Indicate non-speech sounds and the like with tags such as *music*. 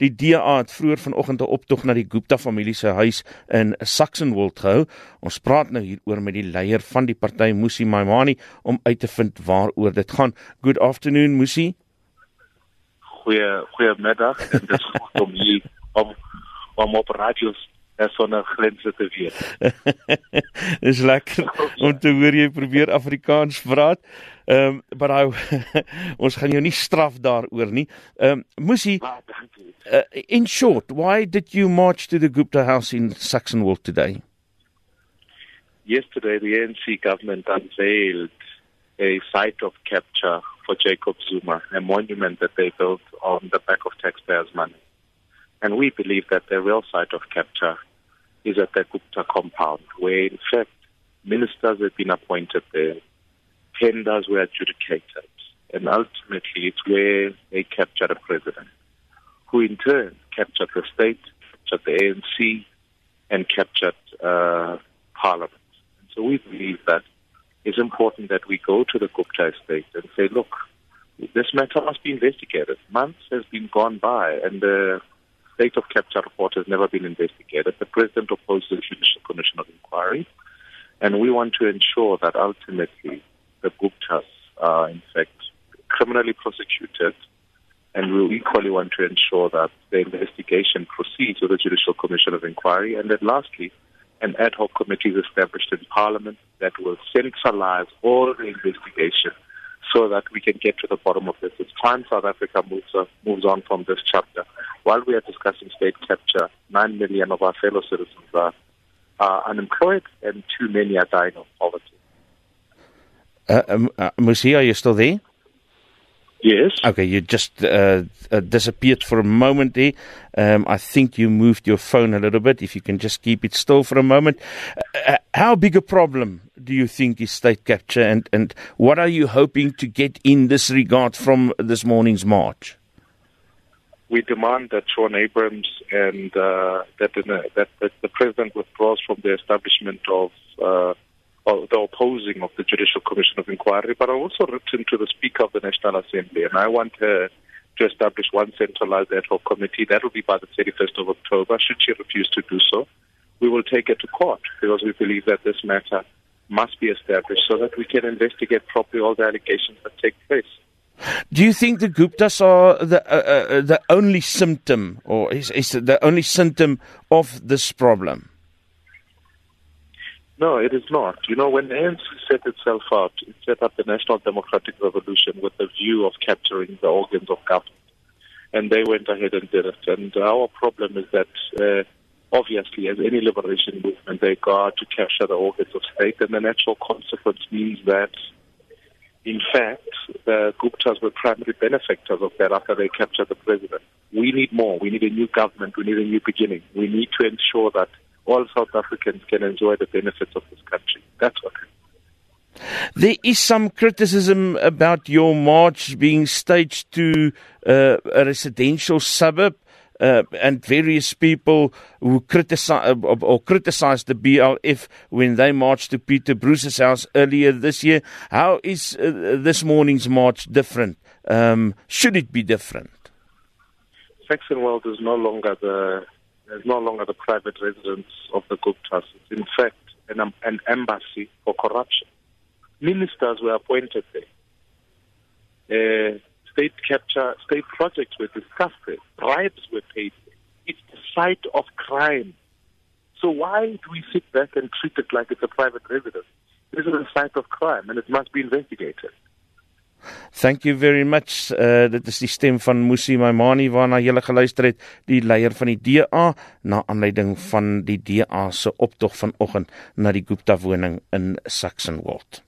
Die DA het vroeër vanoggend 'n optog na die Gupta familie se huis in Saxonwold gehou. Ons praat nou hieroor met die leier van die party, Musi Maimani, om uit te vind waaroor dit gaan. Good afternoon, Musi. Goeie goeiemiddag dit is goed om hier om om op radio sonder grense te wees. *laughs* Dis lekker om te hoor jy probeer Afrikaans praat. Ehm um, maar nou *laughs* ons gaan jou nie straf daaroor nie. Ehm um, Musi uh, in short, why did you march to the Gupta house in Saxonwold today? Yesterday the ANC government unveiled a site of capture for Jacob Zuma, a monument that they built on the back of taxpayers' money. And we believe that the real site of capture is at the Gupta compound, where in fact ministers have been appointed there, tenders were adjudicated, and ultimately it's where they captured the president, who in turn captured the state, captured the ANC, and captured uh, parliament. And so we believe that it's important that we go to the Gupta estate and say, look, this matter must be investigated. Months has been gone by, and the state of capture report has never been investigated. The president opposed the Judicial Commission of Inquiry, and we want to ensure that ultimately the Guptas are, in fact, criminally prosecuted, and we equally want to ensure that the investigation proceeds with the Judicial Commission of Inquiry, and then lastly, an ad hoc committee is established in Parliament that will centralize all the investigation so that we can get to the bottom of this. It's time South Africa moves, moves on from this chapter. While we are discussing state capture, 9 million of our fellow citizens are, are unemployed and too many are dying of poverty. Uh, um, uh, Mmusi, are you still there? Yes. Okay, you just uh, uh, disappeared for a moment there. Um, I think you moved your phone a little bit. If you can just keep it still for a moment. Uh, uh, how big a problem do you think is state capture, and, and what are you hoping to get in this regard from this morning's march? We demand that Shaun Abrahams and uh, that, that, that the president withdraws from the establishment of uh, or the opposing of the Judicial Commission of Inquiry, but I also written to the Speaker of the National Assembly, and I want her to establish one centralized ad hoc committee. That will be by the 31st of October. Should she refuse to do so, we will take it to court because we believe that this matter must be established so that we can investigate properly all the allegations that take place. Do you think the Guptas are the uh, uh, the only symptom, or is, is the only symptom of this problem? No, it is not. You know, when ANC set itself out, it set up the National Democratic Revolution with the view of capturing the organs of government. And they went ahead and did it. And our problem is that, uh, obviously, as any liberation movement, they go to capture the organs of state. And the natural consequence means that, in fact, the Guptas were primary benefactors of that after they captured the president. We need more. We need a new government. We need a new beginning. We need to ensure that all South Africans can enjoy the benefits of this country. That's what. There is some criticism about your march being staged to uh, a residential suburb. Uh, and various people who criticize uh, or criticized the BLF when they marched to Peter Bruce's house earlier this year. How is uh, this morning's march different? Um, should it be different? Saxon World is no longer the is no longer the private residence of the Guptas. It's in fact an, an embassy for corruption. Ministers were appointed there. Uh, state capture, state projects were discussed. Bribes were paid. It's the site of crime. So why do we sit back and treat it like it's a private residence? This is a site of crime and it must be investigated. Thank you very much. Uh dit is die stem van Musi Maimani waarna jy geluister het, die leier van die DA na aanleiding van die DA se optog vanoggend na die Gupta woning in Saxonwold.